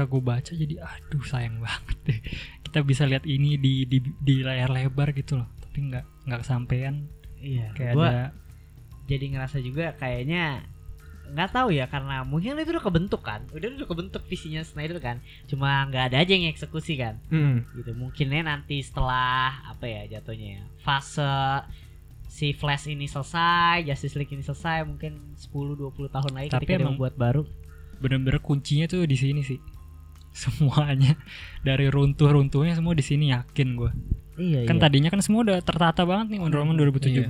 ketika gue baca jadi aduh sayang banget deh. Kita bisa lihat ini di di, di layar lebar gitu loh. Tapi nggak nggak kesampaian. Iya. kayak Gua ada jadi ngerasa juga kayaknya nggak tahu ya karena mungkin itu udah kebentuk kan. Udah udah kebentuk visinya Snyder kan. Cuma nggak ada aja yang eksekusi kan. Mm. gitu mungkinnya nanti setelah apa ya jatuhnya ya fase si Flash ini selesai Justice League ini selesai mungkin 10-20 tahun lagi Tapi ketika dia membuat baru. bener-bener kuncinya tuh di sini sih semuanya dari runtuh-runtuhnya semua di sini yakin gue iya kan tadinya kan semua udah tertata banget nih Wonder Woman 2017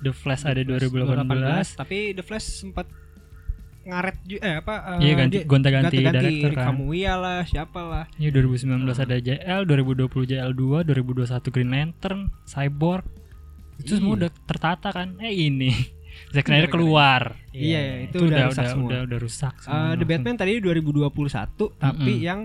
The Flash ada 2018 tapi The Flash sempat ngaret ju- eh apa eh, iya ganti gonta-ganti director kan Kamuya lah siapa lah Iya 2019 Hmm. ada JL, 2020 JL2, 2021 Green Lantern, Cyborg. Itu semua Iya. udah tertata kan? Eh ini Zack Snyder keluar. iya, itu, Itu, udah, udah rusak udah, semua udah udah rusak Eh, semua The langsung. Batman tadi 2021 tapi yang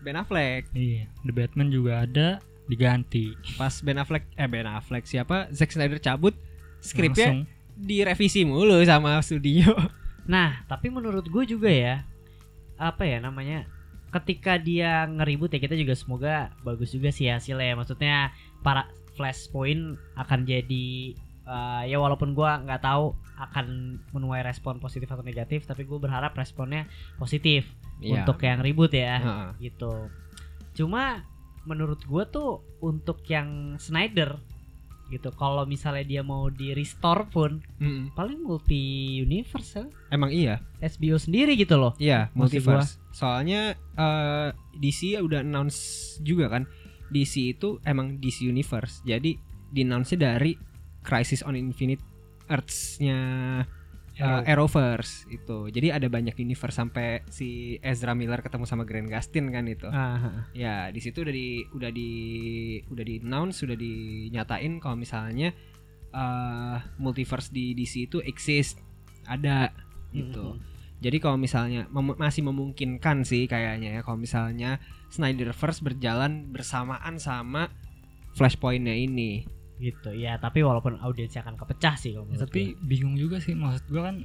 Ben Affleck Iya, The Batman juga ada diganti. pas Ben Affleck eh Ben Affleck siapa Zack Snyder cabut skripnya Langsung. direvisi mulu sama studio Nah, tapi menurut gue juga ya, apa ya namanya, ketika dia ngeribut ya kita juga semoga bagus juga sih hasilnya. ya. Maksudnya para Flashpoint akan jadi eh, ya walaupun gue nggak tahu akan menuai respon positif atau negatif, tapi gue berharap responnya positif Iya. untuk yang ribut ya, Heeh. gitu. Cuma menurut gue tuh untuk yang Snyder gitu, kalau misalnya dia mau di restore pun Mm-mm. paling multi universe ya. emang iya HBO sendiri gitu loh. Iya, multiverse. Soalnya eh, DC udah announce juga kan. DC itu emang DC Universe. Jadi di announce dari Crisis on Infinite Earths-nya eh, Arrow. Arrowverse itu. Jadi ada banyak universe sampai si Ezra Miller ketemu sama Grant Gustin kan itu. Ah, Ya, di situ udah di udah di udah di announce, sudah dinyatain kalau misalnya eh, multiverse di DC itu exist. Ada gitu. Jadi kalau misalnya mem- masih memungkinkan sih kayaknya ya kalau misalnya Snyderverse berjalan bersamaan sama Flashpoint-nya ini. Gitu. Ya, tapi walaupun audiensnya akan kepecah sih kalau Ya, tapi bingung juga sih maksud gua kan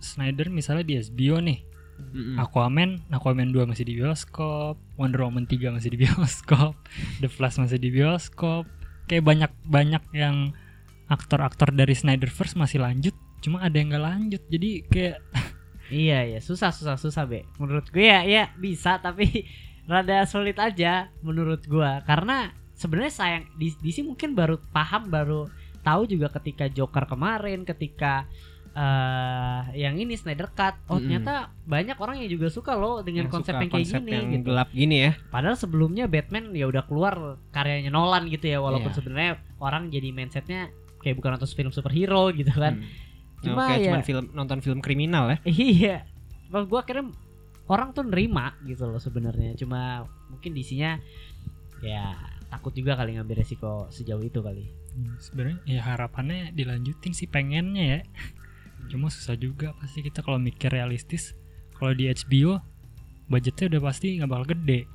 Snyder misalnya di HBO nih. Mm-mm. Aquaman, Aquaman 2 masih di bioskop, Wonder Woman 3 masih di bioskop, The Flash masih di bioskop. Kayak banyak-banyak yang aktor-aktor dari Snyderverse masih lanjut, cuma ada yang nggak lanjut. Jadi kayak gue. Iya, iya, susah susah susah, Be. Menurut gue ya ya bisa tapi rada sulit aja menurut gua karena sebenarnya sayang di DC mungkin baru paham baru tahu juga ketika Joker kemarin ketika eh yang ini Snyder Cut oh Mm-mm. ternyata banyak orang yang juga suka loh dengan Yang konsep yang kayak konsep gini yang gitu. gelap gini ya. Padahal sebelumnya Batman ya udah keluar karyanya Nolan gitu ya walaupun Iya. sebenarnya orang jadi mindsetnya kayak bukan nonton film superhero gitu kan. Hmm. Cuma Oke, ya- cuman film nonton film kriminal ya. iya. Kalau gua akhirnya orang tuh nerima gitu loh sebenarnya. Cuma mungkin disinya ya takut juga kali ngambil resiko sejauh itu kali. Hmm, sebenarnya ya harapannya dilanjutin sih pengennya ya cuma susah juga pasti kita kalau mikir realistis kalau di HBO budgetnya udah pasti nggak bakal gede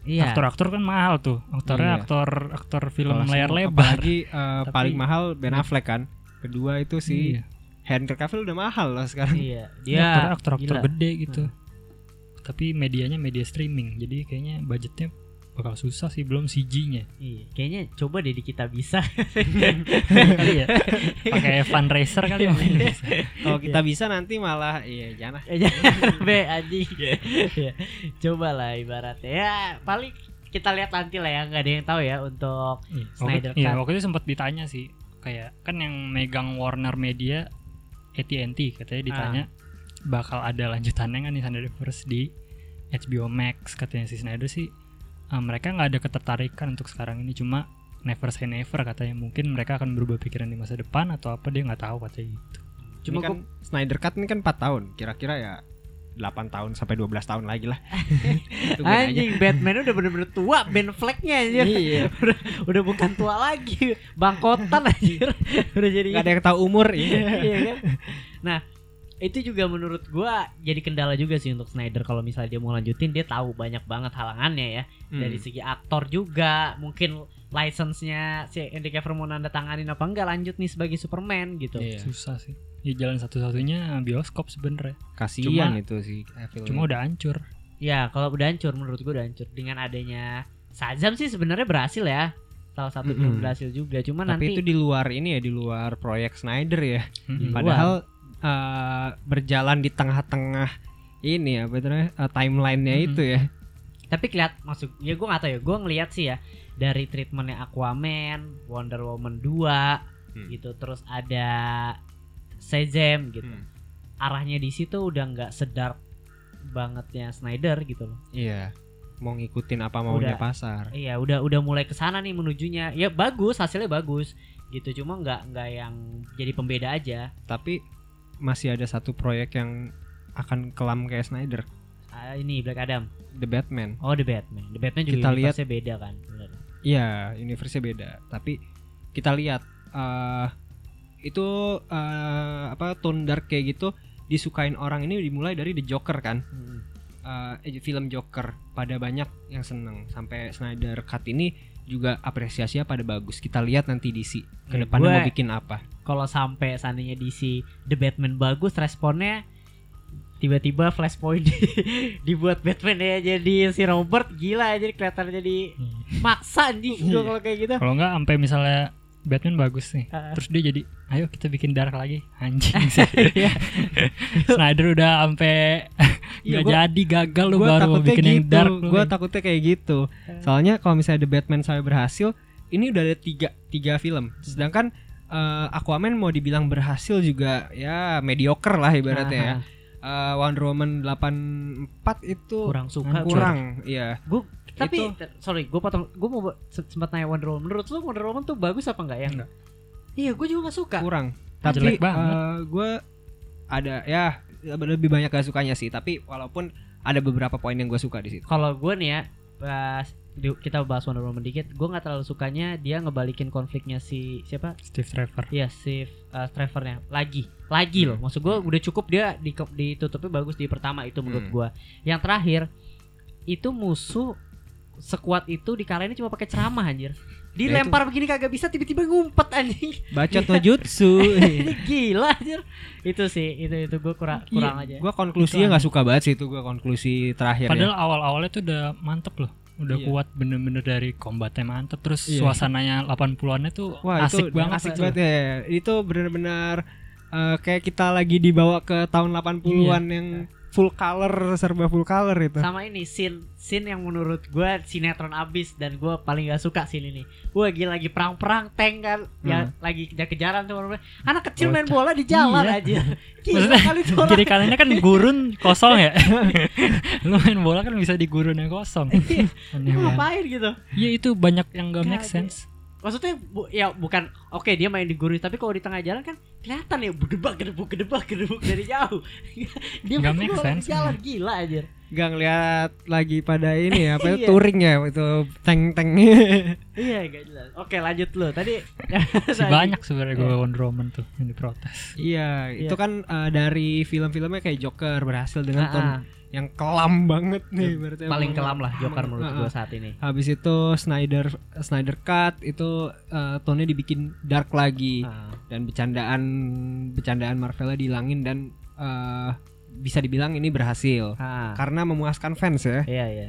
Iya. aktor-aktor kan mahal tuh aktornya Iya. aktor aktor film Kalau layar lebar Apalagi eh, Tapi- paling mahal Ben Affleck kan. Kedua itu si Iya. Henry Cavill udah mahal loh sekarang. Iya. Dia Dia aktor aktor aktor gila. gede gitu tapi medianya media streaming jadi kayaknya budgetnya bakal susah sih belum CG-nya Iya, kayaknya coba deh di kita bisa. kali ya. Pakai fundraiser kali ya. Kalau kita bisa nanti malah iya jangan. Ya, jangan, Be anjing. Ya, Coba lah ibaratnya. Ya paling kita lihat nanti lah ya nggak ada yang tahu ya untuk Iya, Snyder iya, Cut. waktu itu sempat ditanya sih. Kayak kan yang megang Warner Media AT&T katanya ditanya bakal ada lanjutannya nggak nih Snyderverse di HBO Max? Katanya si Snyder sih eh, mereka nggak ada ketertarikan untuk sekarang ini cuma never say never katanya mungkin mereka akan berubah pikiran di masa depan atau apa dia nggak tahu katanya gitu Cuma Cuma kan Snyder Cut ini kan 4 tahun. Kira-kira ya 8 tahun sampai 12 tahun lagi lah. Aja. anjing Batman udah bener-bener tua Ben Flecknya anjir. Iya. udah, udah bukan tua lagi, bangkotan anjir. udah jadi Gak ada yang tahu umur iya. iya kan? Nah, itu juga menurut gua jadi kendala juga sih untuk Snyder kalau misalnya dia mau lanjutin dia tahu banyak banget halangannya ya Hmm. dari segi aktor juga mungkin license-nya si Henry Cavill mau nanda tanganin apa enggak lanjut nih sebagai Superman gitu. Iya. susah sih ya jalan satu-satunya bioskop sebenernya Kasihan Cuma- itu sih Cavill. cuma udah hancur Ya kalau udah hancur menurut gue udah hancur dengan adanya Shazam sih sebenarnya berhasil ya. Salah satu film Mm-mm. berhasil juga. Cuma Tapi nanti itu di luar ini ya di luar proyek Snyder ya. Di luar. Padahal eh, berjalan di tengah-tengah ini ya betul timelinenya Mm-mm. itu ya. tapi kelihat masuk ya gue nggak tahu ya gue ngelihat sih ya dari treatmentnya Aquaman, Wonder Woman 2 Hmm. gitu terus ada Shazam gitu. Hmm. Arahnya di situ udah nggak sedark bangetnya Snyder gitu loh. Iya. Mau ngikutin apa maunya Udah. pasar. Iya, udah udah mulai ke sana nih menujunya. Ya bagus, hasilnya bagus gitu. Cuma nggak nggak yang jadi pembeda aja. Tapi masih ada satu proyek yang akan kelam kayak Snyder, Ah, ini Black Adam. The Batman. Oh, The Batman. The Batman juga Kita lihat- beda kan. Iya, universe-nya beda. Tapi kita lihat eh itu eh, apa tone dark kayak gitu disukain orang ini dimulai dari The Joker kan. Hmm. Eh, film Joker pada banyak yang seneng sampai Snyder cut ini juga apresiasinya pada bagus. Kita lihat nanti DC ke Ya, depannya mau bikin apa. Kalau sampai seandainya DC The Batman bagus, responnya tiba-tiba Flashpoint dibuat Batman ya jadi si Robert gila aja kelihatan jadi Hmm. maksa anjing gua kalau kayak gitu. Kalau nggak sampai misalnya Batman bagus nih, Ah. terus dia jadi, ayo kita bikin dark lagi, anjing sih. Iya. Snyder udah sampai nggak gua- jadi gagal lu baru mau takutnya bikin yang gitu. dark lu. Gua takutnya kayak gitu. Soalnya kalau misalnya The Batman sampai berhasil, ini udah ada tiga tiga film. Sedangkan eh, Aquaman mau dibilang berhasil juga ya mediocre lah ibaratnya ya. Ah, Eh, Wonder Woman 84 itu kurang suka kurang, iya. Gue tapi Itu- sorry gue potong gue mau sempat nanya Wonder Woman menurut lu Wonder Woman tuh bagus apa enggak ya Enggak. iya gue juga gak suka kurang. Tapi Jelek banget. gue ada ya lebih banyak gak sukanya sih. Tapi walaupun ada beberapa poin yang gue suka di situ. kalau gue nih ya pas di- kita bahas Wonder Woman dikit gue nggak terlalu sukanya dia ngebalikin konfliknya si siapa Steve Trevor. Iya si uh, Trevornya lagi lagi loh maksud gue udah cukup dia di, ditutupnya bagus di pertama itu menurut Hmm. gua yang terakhir itu musuh sekuat itu dikalahin cuma pakai ceramah anjir dilempar begini kagak bisa tiba-tiba ngumpet anjing Bacot no jutsu. ini gila anjir itu sih itu itu gue kurang kurang aja Gue konklusinya nggak suka banget sih itu gue konklusi terakhir Padahal ya. awal-awalnya tuh udah mantep loh. Udah Iya. kuat bener-bener dari combatnya mantep Terus Iya. suasananya 80-annya tuh Wah asik itu banget asik banget ya. Itu benar-benar eh, kayak kita lagi dibawa ke tahun 80-an Iya. yang full color serba full color itu. sama ini scene scene yang menurut gue sinetron abis dan gue paling gak suka scene ini gue lagi lagi perang perang tank kan ya Hmm. lagi kejar kejaran tuh orang- anak kecil main bola di jalan Iya. aja gila kali tuh orang kiri kanannya kan gurun kosong ya. Lu main bola kan bisa di gurun yang kosong. Iya. Ngapain gitu Iya itu banyak yang gak make sense. Maksudnya bu, ya bukan oke dia main di guru tapi kalau di tengah jalan kan kelihatan ya gedebak gedebuk gedebak gedebuk dari jauh dia Nggak main make sense, jalan gila aja Gak ngeliat lagi pada ini ya, apa itu, Iya. touring ya itu tank-tank. iya gak jelas oke lanjut lu tadi Masih banyak sebenarnya gue Wonder Woman tuh yang diprotes. Iya, itu Iya. kan eh, dari film-filmnya kayak Joker berhasil dengan Ah, tone ah. Yang kelam banget nih berarti paling kelam lah Joker menurut gue ah. saat ini Habis itu Snyder Snyder Cut itu eh, tone-nya dibikin dark lagi Ah. dan bercandaan bercandaan Marvelnya dihilangin dan eh, bisa dibilang ini berhasil Ah. karena memuaskan fans ya. iya iya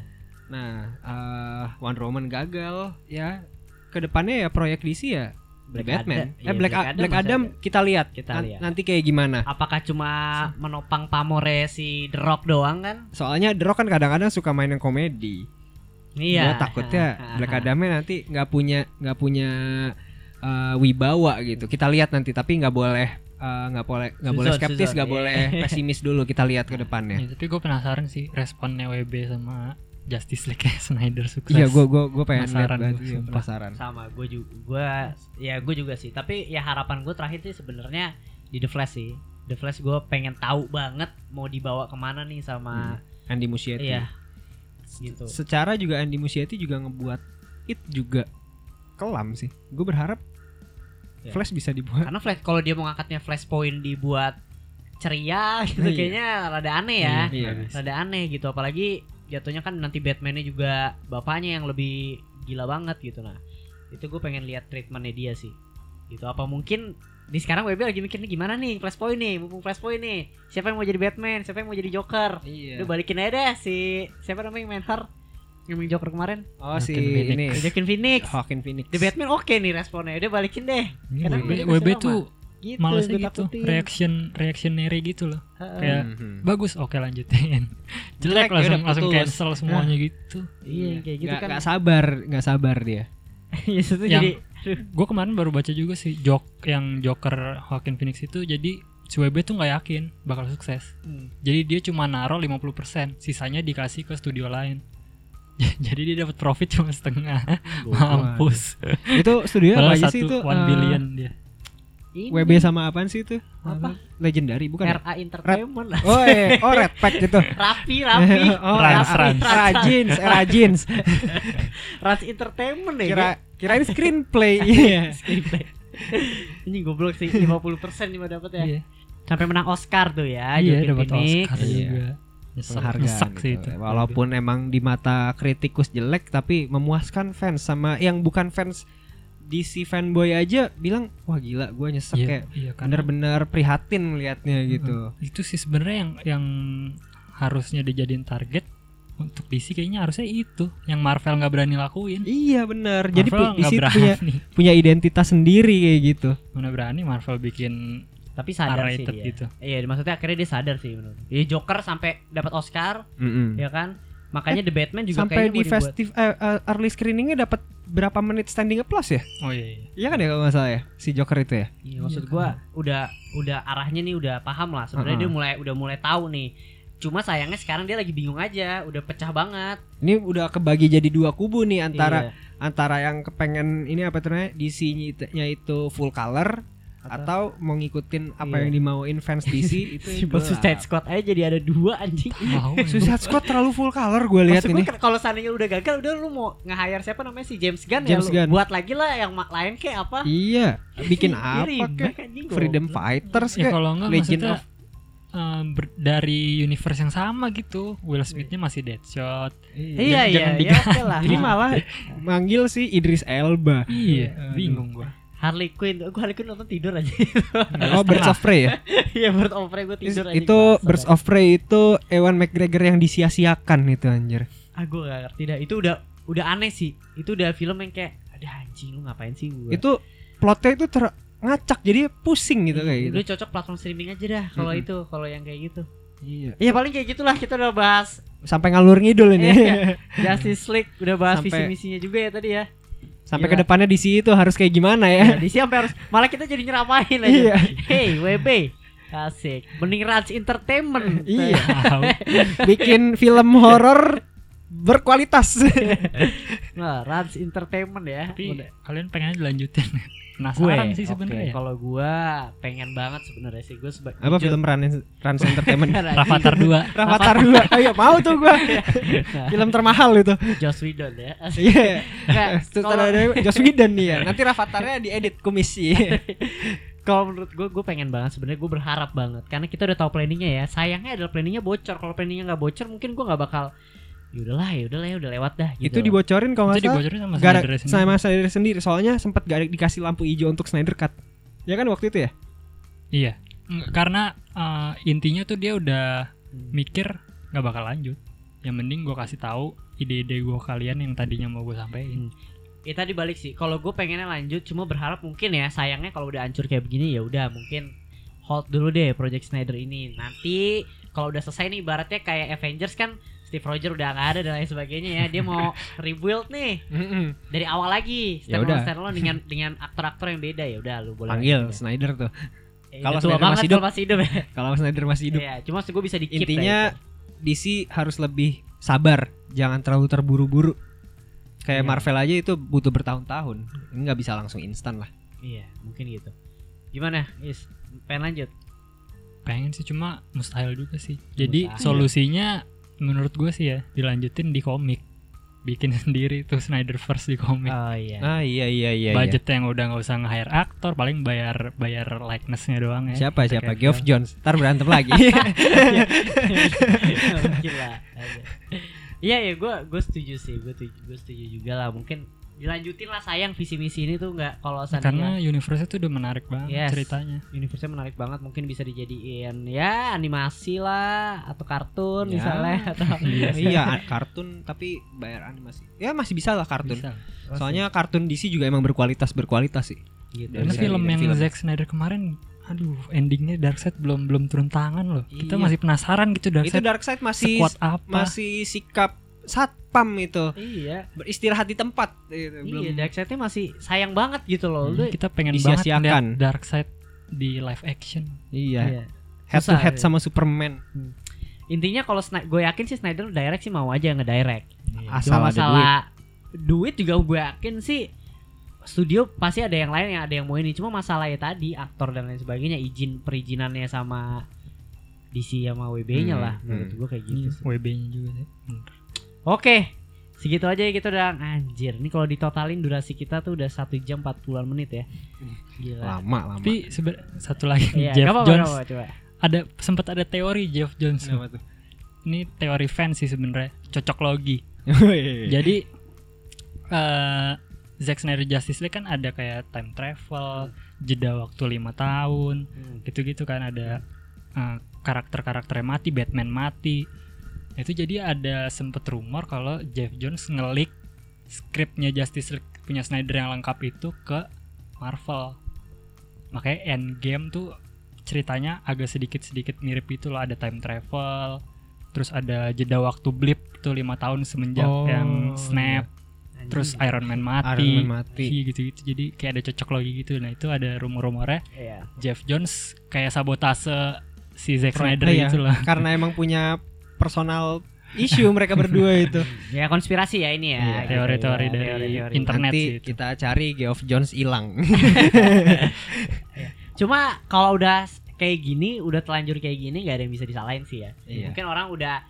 Nah, eh, Wonder Woman gagal ya. Ke depannya ya proyek DC ya Black Batman. Adam. eh Iya, Black, Black Adam Black Adam ada. kita lihat Kita lihat. nanti kayak gimana. apakah cuma menopang pamore si The Rock doang kan Soalnya The Rock kan kadang-kadang suka main yang komedi. iya Gua takutnya Black. Adamnya nanti nggak punya nggak punya eh, wibawa gitu. Kita lihat nanti tapi nggak boleh eh, nggak boleh nggak boleh skeptis nggak iya. boleh pesimis dulu kita lihat ke depannya. Ya, tapi gue penasaran sih responnya WB sama Justice League Snyder sukses. Iya, gue gue gue pengen lihat Penasaran sih, sumpah. penasaran. sama gue juga gue ya gue juga sih tapi ya harapan gue terakhir sih sebenarnya di The Flash sih The Flash gue pengen tahu banget mau dibawa ke mana nih sama Andy Muschietti. iya gitu Secara juga Andy Muschietti juga ngebuat it juga kelam sih. Gue berharap Ya. Flash bisa dibuat. karena Flash kalau dia mau ngangkatnya Flashpoint dibuat ceria gitu Iya. kayaknya rada aneh ya Iya. rada aneh gitu apalagi jatuhnya kan nanti Batman-nya juga bapaknya yang lebih gila banget gitu. Nah itu gue pengen lihat treatmentnya dia sih. Gitu. Apa mungkin di sekarang WB lagi mikirnya gimana nih flashpoint nih mumpung flashpoint nih. Siapa yang mau jadi Batman? Siapa yang mau jadi Joker? Iya. udah balikin aja deh si siapa namanya yang main Har yang main Joker kemarin? Oh si Joaquin Phoenix. ini. Joaquin Phoenix. Joaquin Phoenix. The Batman oke nih responnya. Udah balikin deh. Ini Karena WB, WB sama. tuh gitu malesnya gitu takutin. reaction reactionary gitu loh Heeh. kayak Mhm. bagus oke lanjutin Jelek, jelek ya langsung langsung putus. cancel semuanya gitu iya kayak gitu Nggak- kan nggak sabar, nggak sabar dia. Iya, itu Yang- jadi gue kemarin baru baca juga sih jok yang Joker Joaquin Phoenix itu jadi si WB tuh nggak yakin bakal sukses Hmm. jadi dia cuma naruh 50% sisanya dikasih ke studio lain jadi dia dapat profit cuma setengah mampus itu studio apa aja satu sih itu? one Eh, billion dia Ini WB sama apaan sih itu? Apa? Legendary bukan? ya? RA Entertainment lah Oh, eh, oh Red Pack gitu. Rapi Rapi oh, Rans. Rans. Era jeans. Rans Entertainment ya Kira kirain screenplay. Iya. Screenplay. Ini goblok sih 50% cuma dapat ya. iya Sampai menang Oscar tuh ya iya dapat. Oscar Iya. juga Penghargaan nyesek sih gitu. itu Walaupun emang di mata kritikus jelek tapi memuaskan fans sama yang bukan fans DC fanboy aja bilang wah gila gue nyesek iya, kayak iya, karena bener-bener prihatin liatnya gitu. itu sih sebenarnya yang yang harusnya dijadiin target untuk DC kayaknya harusnya itu yang Marvel nggak berani lakuin Iya bener. Jadi Marvel nggak DC berani punya punya identitas sendiri kayak gitu. mana berani Marvel bikin Tapi sadar sih dia. gitu. Iya, maksudnya akhirnya dia sadar sih menurut. Ya Joker sampai dapat Oscar, Mm-mm. ya kan? Makanya The Batman juga Sampai kayaknya di festive eh, eh, early screeningnya dapat berapa menit standing applause ya? oh iya, iya. Iya kan ya kalau nggak salah ya si Joker itu ya. Iya, maksud Iya, gua udah udah arahnya nih udah paham lah. Sebenarnya Heeh. dia mulai udah mulai tahu nih. Cuma sayangnya sekarang dia lagi bingung aja, udah pecah banget. Ini udah kebagi jadi dua kubu nih antara Iya. antara yang kepengen ini apa namanya DC-nya itu full color atau mau ngikutin apa Iya. yang dimauin fans DC itu si. Suicide Squad aja jadi ada dua anjing. Suicide Squad terlalu full color gue lihat ini. kalau seandainya udah gagal udah lu mau nge-hire siapa namanya si James Gunn James ya lu Gunn. buat lagi lah yang lain kayak apa? Iya, bikin apa anjing, Freedom. Fighters ya kayak kalau enggak Legend of eh, ber- dari universe yang sama gitu Will Smithnya masih Deadshot Iya Jangan- iya jangan iya diganti. oke lah. Ini malah manggil si Idris Elba. iya Aduh. bingung gua Harley Quinn, gua Harley Quinn nonton tidur aja. Oh, Birds of Prey ya? Iya Bird of Prey gua tidur aja. itu Birds of Prey itu Ewan McGregor yang disia-siakan itu anjir. Ah gua gak ngerti dah. Itu udah udah aneh sih. Itu udah film yang kayak ada anjing lu ngapain sih gua. Itu plotnya itu ter ngacak jadi pusing gitu kayak gitu. Udah cocok platform streaming aja dah kalau itu, kalau yang kayak gitu. Iya. Iya paling kayak gitulah kita udah bahas Sampai ngalur ngidul ini. Iya. Justice League, udah bahas Sampai- visi misinya juga ya tadi ya. Sampai Gila. ke depannya DC itu harus kayak gimana ya? Ya, di sini sampai harus malah kita jadi nyeramain aja. Iya. Hey, WB. Asik. Mending Rans Entertainment. Iya. Bikin film horor berkualitas. Nah, Rans Entertainment ya. tapi Udah. kalian pengen dilanjutin gue penasaran sih oke, sebenarnya Kalau gua pengen banget sebenarnya sih gue sebagai Apa film Run Rans Entertainment? Rafathar 2 Rafathar 2. Ayo mau tuh gua. film termahal itu. Joss Whedon ya. Iya. Kalau- ada Joss Whedon nih ya. Nanti Rafatarnya diedit komisi. Kalau menurut gue, gue pengen banget sebenarnya gue berharap banget karena kita udah tahu planningnya ya. Sayangnya adalah planningnya bocor. Kalau planningnya nggak bocor, mungkin gue nggak bakal. Yaudahlah, yaudahlah, ya udah lewat dah. Gitu. itu dibocorin kalau nggak salah. dibocorin sama Gara Snyder sendiri. sama Snyder sendiri. Soalnya sempat gak dikasih lampu hijau untuk Snyder Cut. Ya kan waktu itu ya? Iya. Karena eh, intinya tuh dia udah Hmm. mikir nggak bakal lanjut. Yang mending gue kasih tahu ide-ide gue kalian yang tadinya mau gue sampein. Ya tadi balik sih. Kalau gue pengennya lanjut, cuma berharap mungkin ya. Sayangnya kalau udah hancur kayak begini ya udah mungkin hold dulu deh Project Snyder ini. Nanti kalau udah selesai nih, ibaratnya kayak Avengers kan Steve Rogers udah nggak ada dan lain sebagainya ya. Dia mau rebuild nih dari awal lagi. Ya Standalone udah. standalone dengan dengan aktor-aktor yang beda ya udah lu boleh. Panggil aja. Snyder tuh. Eh, Kalau udah tua Snyder masih kalau masih hidup ya. Kalau Snyder masih hidup. Iya, cuma gue bisa di keep Intinya DC harus lebih sabar, jangan terlalu terburu-buru. Kayak Iya. Marvel aja itu butuh bertahun-tahun. Ini nggak bisa langsung instan lah. Iya, mungkin gitu. Gimana, Is? Pengen lanjut? Pengen sih cuma mustahil juga sih. Jadi Mustahil. solusinya menurut gue sih ya dilanjutin di komik. Bikin sendiri tuh Snyderverse di komik. Oh iya. Ah iya iya iya. Budget yang udah nggak usah nge-hire aktor, paling bayar bayar likenessnya doang ya. Siapa siapa? Geoff Jones. Ntar berantem lagi. Gila. Iya ya, gue gue setuju sih, gue setuju, gue setuju juga lah. Mungkin dilanjutin lah sayang visi misi ini tuh nggak kalau karena seandainya universe itu udah menarik banget Yes. ceritanya universe menarik banget mungkin bisa dijadiin ya animasi lah atau kartun Ya. misalnya atau iya a- kartun tapi bayar animasi ya masih bisa lah kartun bisa soalnya kartun DC juga emang berkualitas berkualitas sih gitu. Karena seri film dan yang film. Zack Snyder kemarin aduh endingnya Darkseid belum belum turun tangan loh kita Iya. masih penasaran gitu itu Darkseid Darkseid masih apa masih sikap satpam itu iya beristirahat di tempat gitu. belum iya Darkseid-nya masih sayang banget gitu loh Hmm, kita pengen banget Disia-siakan. ngeliat Darkseid di live action iya iya. head to Susah, head ya. sama Superman intinya kalau Sny- gue yakin sih Snyder direct sih mau aja ngedirect asal Cuma ada duit masalah duit. juga gue yakin sih studio pasti ada yang lain yang ada yang mau ini cuma masalahnya tadi aktor dan lain sebagainya izin perizinannya sama DC sama WB-nya Hmm, lah menurut hmm. gue kayak gitu Iya, sih. WB-nya juga sih Hmm. Oke segitu aja ya kita udah anjir ini kalau ditotalin durasi kita tuh udah satu jam 40-an menit ya gila lama lama tapi satu lagi Iya, Jeff apa-apa, Jones apa-apa, coba. ada sempat ada teori Jeff Jones Kenapa tuh? ini teori fans sih sebenarnya cocok logi Iya. jadi eh Zack Snyder Justice League kan ada kayak time travel jeda waktu lima tahun Hmm. gitu-gitu kan ada eh, karakter-karakternya mati Batman mati itu jadi ada sempet rumor kalau Jeff Jones ngelik skripnya Justice League punya Snyder yang lengkap itu ke Marvel. Makanya Endgame tuh ceritanya agak sedikit-sedikit mirip itu loh. Ada time travel terus ada jeda waktu blip tuh lima tahun semenjak Oh, yang snap terus Anjing. Iron Man mati, Iron Man mati. Iya, gitu-gitu. Jadi kayak ada cocok lagi gitu. Nah itu ada rumor-rumornya Iya. Jeff Jones kayak sabotase si Zack Snyder iya, gitu lah karena emang punya personal issue mereka berdua itu Ya konspirasi ya ini ya. Iya, gitu teori-teori ya, dari teori-teori. internet nanti sih itu. kita cari Geoff Jones hilang Cuma kalau udah kayak gini, udah telanjur kayak gini nggak ada yang bisa disalahin sih ya. Iya. Mungkin orang udah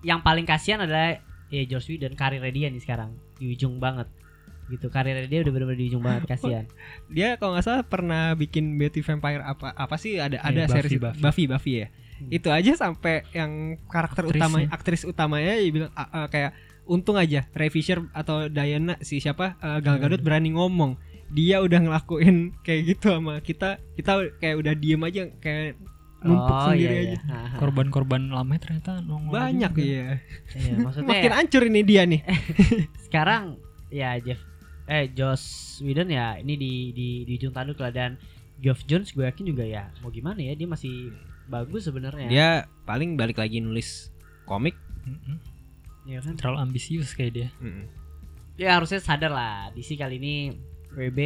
yang paling kasihan adalah ya Joss Whedon karirnya dia nih sekarang di ujung banget. Gitu karirnya dia udah benar-benar di ujung banget kasihan. dia kalau nggak salah pernah bikin Betty Vampire apa apa sih ada ada Buffy, series Buffy. Buffy Buffy ya Hmm. itu aja sampai yang karakter Aktrisnya. utama aktris utamanya dia bilang "Ah, ah, kayak untung aja Ray Fisher atau Diana si siapa eh, Gal Gadot Hmm. berani ngomong dia udah ngelakuin kayak gitu sama kita kita kayak udah diem aja kayak numpuk oh sendiri iya, aja iya. Haha. korban-korban lama ternyata nongol banyak juga. ya Iya, maksudnya makin hancur ini dia nih sekarang ya Jeff eh Joss Whedon ya ini di di di ujung tanduk lah dan Geoff Jones gue yakin juga ya mau gimana ya dia masih bagus sebenarnya. dia paling balik lagi nulis komik Mm-mm. Ya kan? terlalu ambisius kayak dia Mm-mm. Ya harusnya sadar lah DC kali ini WB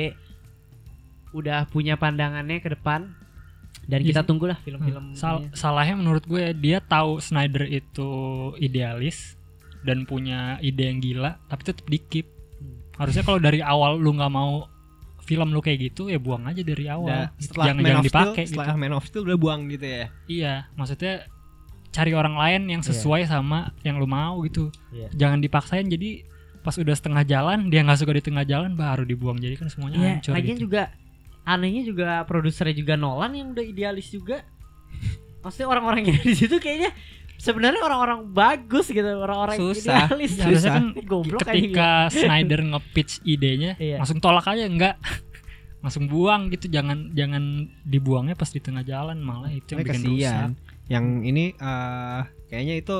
udah punya pandangannya ke depan dan Iya kita tunggulah film-film Hmm, Sal- ini. salahnya menurut gue dia tahu Snyder itu idealis dan punya ide yang gila tapi tetap dikip Hmm. harusnya kalau dari awal lu nggak mau film lu kayak gitu ya buang aja dari awal Udah, setelah jangan Man jangan dipakai gitu setelah Man of Steel udah buang gitu ya iya maksudnya cari orang lain yang Iya. sesuai sama yang lu mau gitu Iya. jangan dipaksain jadi pas udah setengah jalan dia nggak suka di tengah jalan baru dibuang jadi kan semuanya Iya, hancur lagian gitu. juga anehnya juga produsernya juga Nolan yang udah idealis juga. Maksudnya orang-orang yang di situ kayaknya sebenarnya orang-orang bagus gitu, orang-orang yang Susah. idealis. Ya, harusnya susah. kan Goblok kayak ketika Snyder nge-pitch idenya Iya. langsung tolak aja enggak langsung buang gitu jangan jangan dibuangnya pas di tengah jalan malah itu yang bikin rusak kasihan. Yang ini eh kayaknya itu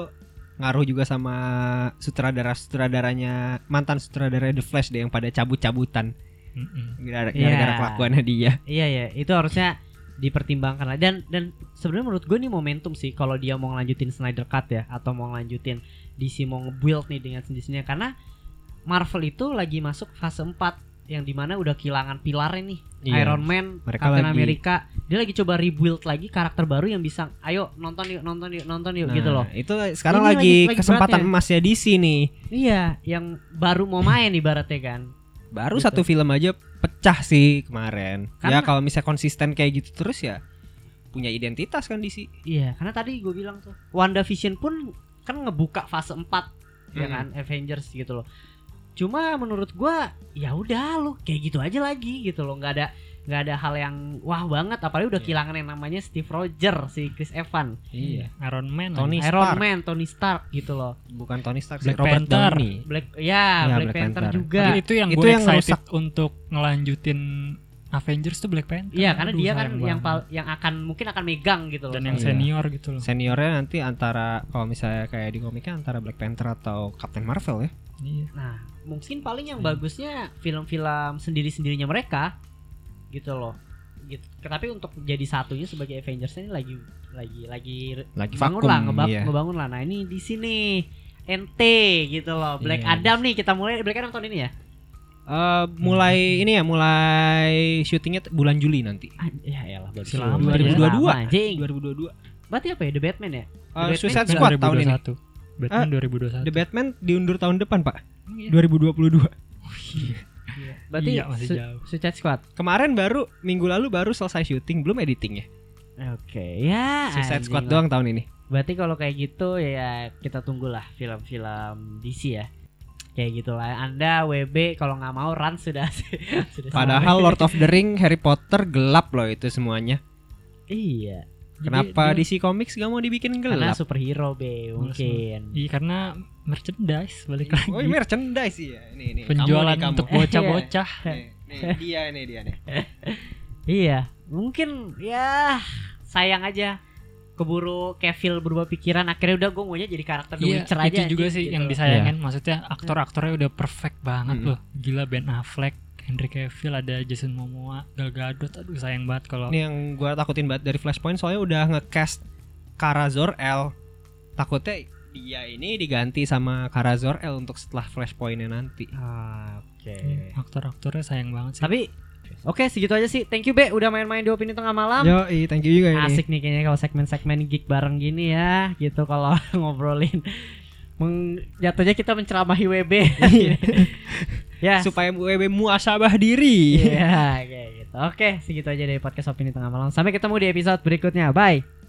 ngaruh juga sama sutradara sutradaranya mantan sutradara The Flash deh yang pada gara- Iya. gara-gara kelakuannya dia. Iya ya, itu harusnya dipertimbangkan lah. Dan dan sebenarnya menurut gue ini momentum sih kalau dia mau ngelanjutin Snyder Cut ya atau mau ngelanjutin DC mau nge-build nih dengan sendirinya karena Marvel itu lagi masuk fase 4 yang di mana udah kehilangan pilarnya nih Iya. Iron Man, Mereka Captain lagi- America dia lagi coba rebuild lagi karakter baru yang bisa ayo nonton yuk nonton yuk nonton yuk Nah, gitu loh Itu sekarang Ini lagi, kesempatan beratnya. emasnya di sini. iya yang baru mau main ibaratnya kan Baru Gitu. satu film aja pecah sih kemarin. Karena- ya kalau misalnya konsisten kayak gitu terus ya punya identitas kan DC. Iya, karena tadi gue bilang tuh WandaVision pun kan ngebuka fase 4 ya Mm. kan Avengers gitu loh. Cuma menurut gua ya udah lu kayak gitu aja lagi gitu loh, nggak ada nggak ada hal yang wah banget apalagi udah Iya. kehilangan yang namanya Steve Rogers si Chris Evans Iya. Iron Man Tony. Iron Stark. Man Tony Stark gitu loh Bukan Tony Stark, Black Robert Panther. Downey. Black ya, Ya, Black, Black Panther, Panther. juga Tapi itu yang Itu gue yang excited ngerusak. untuk ngelanjutin Avengers tuh Black Panther iya karena Aduh, dia kan yang pal- yang akan mungkin akan megang gitu loh dan yang Iya. senior gitu loh Seniornya nanti antara kalau misalnya kayak di komiknya antara Black Panther atau Captain Marvel ya. iya Nah, mungkin paling yang Hmm. bagusnya film-film sendiri-sendirinya mereka gitu loh. Gitu. Tapi untuk jadi satunya sebagai Avengers ini lagi lagi lagi Lagi bangun vakum lah, ngebab- iya. ngebangun lah. Nah, ini di sini NT gitu loh. Black Iya. Adam nih kita mulai Black Adam tahun ini ya. Eh, mulai ini ya, mulai syutingnya bulan Juli nanti. Ah, ya elah baru Masih lama, 2022. Lama, anjing. 2022. Berarti apa ya? The Batman ya? Eh, Batman Suicide Squad tahun ini. 2021 Batman 2021 The Batman diundur tahun depan, Pak. Iya. 2022. Berarti Iya, masih Su- jauh. Suicide Squad. Kemarin baru minggu lalu baru selesai syuting, belum editingnya. Oke, ya. Suicide Squad lah. doang tahun ini. Berarti kalau kayak gitu ya kita tunggulah film-film DC ya. Kayak gitulah. Anda WB kalau nggak mau run sudah sudah Padahal. Lord of the Ring, Harry Potter gelap loh itu semuanya. iya. Jadi Kenapa dia- DC Comics gak mau dibikin karena gelap? superhero be mungkin. Iya karena merchandise balik lagi Oh, ini merchandise iya. Nih, nih. penjualan kamu untuk bocah-bocah Nih, nih, dia nih dia nih. Iya, mungkin ya sayang aja keburu Cavill berubah pikiran akhirnya udah gue maunya jadi karakter The Iya, Witcher aja itu juga sih gitu yang disayangin. Maksudnya aktor-aktornya udah perfect banget Mm-mm. loh. Gila Ben Affleck, Henry Cavill, ada Jason Momoa, Gal Gadot. Aduh sayang banget kalau Ini yang gua takutin banget dari Flashpoint soalnya udah nge-cast Kara Zor-El. Takutnya dia ini diganti sama Kara Zor-El untuk setelah Flashpoint-nya nanti. Ah, Oke. Iya, aktor-aktornya sayang banget sih. Tapi oke segitu aja sih. Thank you Be udah main-main di opini tengah malam. Yo, thank you juga ini. Asik nih kayaknya kalau segmen-segmen geek bareng gini ya, gitu kalau ngobrolin. Meng, jatuhnya kita menceramahi WB. ya. Supaya WB muasabah diri. Iya, kayak gitu. Oke, segitu aja dari podcast opini tengah malam. Sampai ketemu di episode berikutnya. Bye.